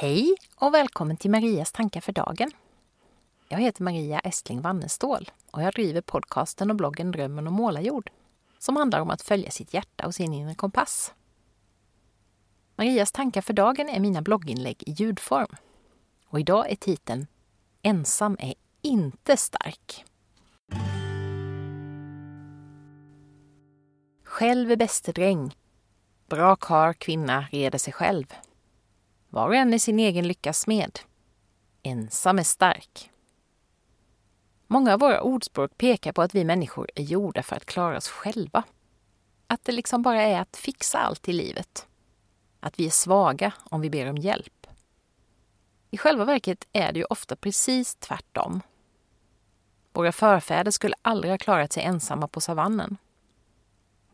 Hej och välkommen till Marias tankar för dagen. Jag heter Maria Estling Wannestål och jag driver podcasten och bloggen Drömmen om målarjord som handlar om att följa sitt hjärta och sin inre kompass. Marias tankar för dagen är mina blogginlägg i ljudform. Och idag är titeln Ensam är inte stark. Själv är bäste dräng. Bra kar, kvinna reder sig själv. Var och en är sin egen lyckas smed. Ensam är stark. Många av våra ordspråk pekar på att vi människor är gjorda för att klara oss själva. Att det liksom bara är att fixa allt i livet. Att vi är svaga om vi ber om hjälp. I själva verket är det ju ofta precis tvärtom. Våra förfäder skulle aldrig ha klarat sig ensamma på savannen.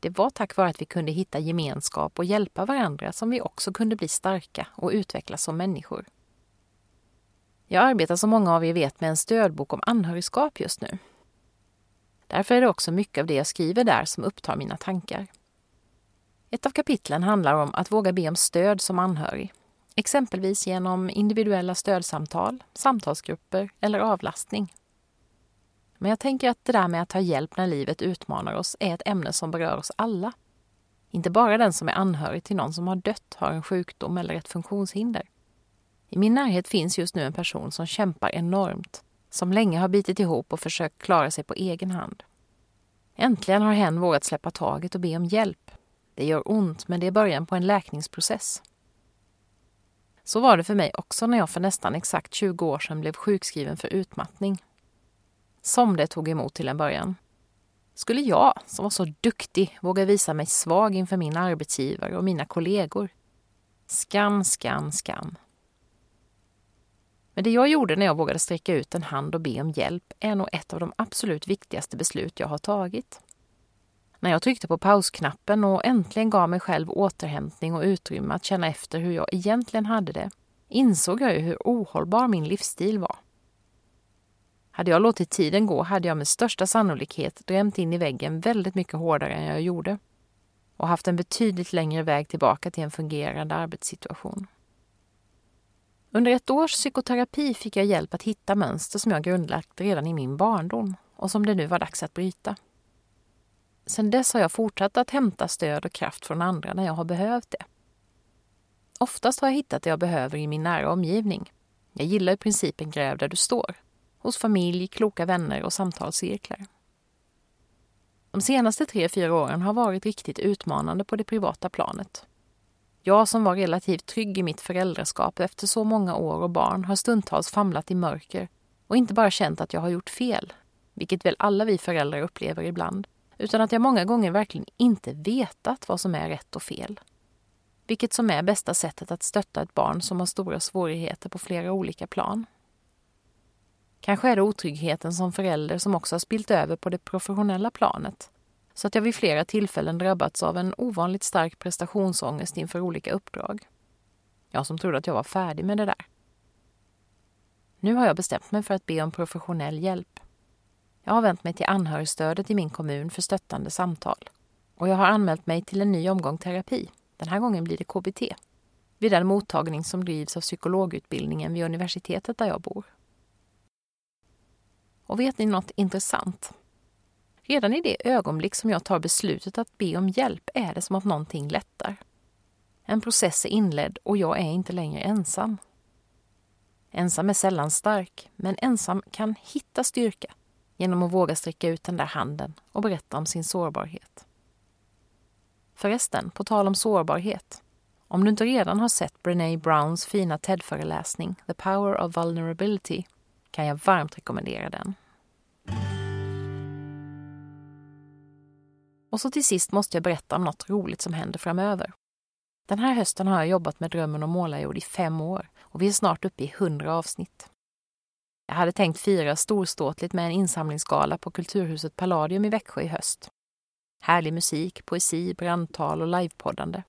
Det var tack vare att vi kunde hitta gemenskap och hjälpa varandra som vi också kunde bli starka och utvecklas som människor. Jag arbetar som många av er vet med en stödbok om anhörigskap just nu. Därför är det också mycket av det jag skriver där som upptar mina tankar. Ett av kapitlen handlar om att våga be om stöd som anhörig. Exempelvis genom individuella stödsamtal, samtalsgrupper eller avlastning. Men jag tänker att det där med att ta hjälp när livet utmanar oss är ett ämne som berör oss alla. Inte bara den som är anhörig till någon som har dött, har en sjukdom eller ett funktionshinder. I min närhet finns just nu en person som kämpar enormt, som länge har bitit ihop och försökt klara sig på egen hand. Äntligen har hen vågat släppa taget och be om hjälp. Det gör ont, men det är början på en läkningsprocess. Så var det för mig också när jag för nästan exakt 20 år sedan blev sjukskriven för utmattning som det tog emot till en början. Skulle jag, som var så duktig, våga visa mig svag inför min arbetsgivare och mina kollegor? Skam, skam, skam. Men det jag gjorde när jag vågade sträcka ut en hand och be om hjälp är nog ett av de absolut viktigaste beslut jag har tagit. När jag tryckte på pausknappen och äntligen gav mig själv återhämtning och utrymme att känna efter hur jag egentligen hade det, insåg jag ju hur ohållbar min livsstil var. Hade jag låtit tiden gå hade jag med största sannolikhet drämt in i väggen väldigt mycket hårdare än jag gjorde och haft en betydligt längre väg tillbaka till en fungerande arbetssituation. Under ett års psykoterapi fick jag hjälp att hitta mönster som jag grundlagt redan i min barndom och som det nu var dags att bryta. Sedan dess har jag fortsatt att hämta stöd och kraft från andra när jag har behövt det. Oftast har jag hittat det jag behöver i min nära omgivning. Jag gillar i principen gräv där du står hos familj, kloka vänner och samtalscirklar. De senaste tre, fyra åren har varit riktigt utmanande på det privata planet. Jag som var relativt trygg i mitt föräldraskap efter så många år och barn har stundtals famlat i mörker och inte bara känt att jag har gjort fel, vilket väl alla vi föräldrar upplever ibland, utan att jag många gånger verkligen inte vetat vad som är rätt och fel. Vilket som är bästa sättet att stötta ett barn som har stora svårigheter på flera olika plan. Kanske är det otryggheten som förälder som också har spilt över på det professionella planet. Så att jag vid flera tillfällen drabbats av en ovanligt stark prestationsångest inför olika uppdrag. Jag som trodde att jag var färdig med det där. Nu har jag bestämt mig för att be om professionell hjälp. Jag har vänt mig till anhörigstödet i min kommun för stöttande samtal. Och jag har anmält mig till en ny omgång terapi. Den här gången blir det KBT. Vid den mottagning som drivs av psykologutbildningen vid universitetet där jag bor. Och vet ni något intressant? Redan i det ögonblick som jag tar beslutet att be om hjälp är det som att någonting lättar. En process är inledd och jag är inte längre ensam. Ensam är sällan stark, men ensam kan hitta styrka genom att våga sträcka ut den där handen och berätta om sin sårbarhet. Förresten, på tal om sårbarhet. Om du inte redan har sett Brené Browns fina TED-föreläsning The Power of Vulnerability kan jag varmt rekommendera den. Och så till sist måste jag berätta om något roligt som händer framöver. Den här hösten har jag jobbat med Drömmen om målarjord i fem år och vi är snart uppe i hundra avsnitt. Jag hade tänkt fira storståtligt med en insamlingsgala på Kulturhuset Palladium i Växjö i höst. Härlig musik, poesi, brandtal och livepoddande.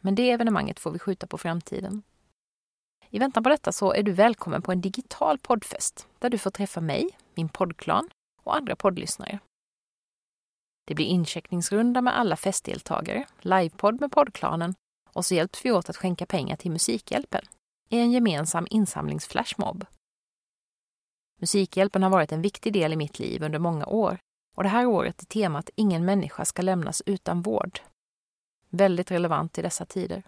Men det evenemanget får vi skjuta på framtiden. I väntan på detta så är du välkommen på en digital poddfest där du får träffa mig, min poddklan och andra poddlyssnare. Det blir incheckningsrunda med alla festdeltagare, livepodd med poddklanen och så hjälps vi åt att skänka pengar till Musikhjälpen. i en gemensam insamlingsflashmob. Musikhjälpen har varit en viktig del i mitt liv under många år och det här året är temat Ingen människa ska lämnas utan vård. Väldigt relevant i dessa tider.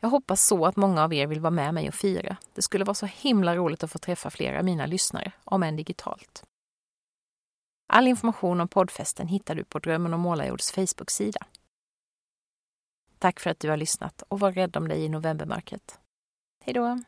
Jag hoppas så att många av er vill vara med mig och fira. Det skulle vara så himla roligt att få träffa flera av mina lyssnare, om än digitalt. All information om poddfesten hittar du på Drömmen om Målarjords Facebook-sida. Tack för att du har lyssnat och var rädd om dig i novembermörkret. Hej då!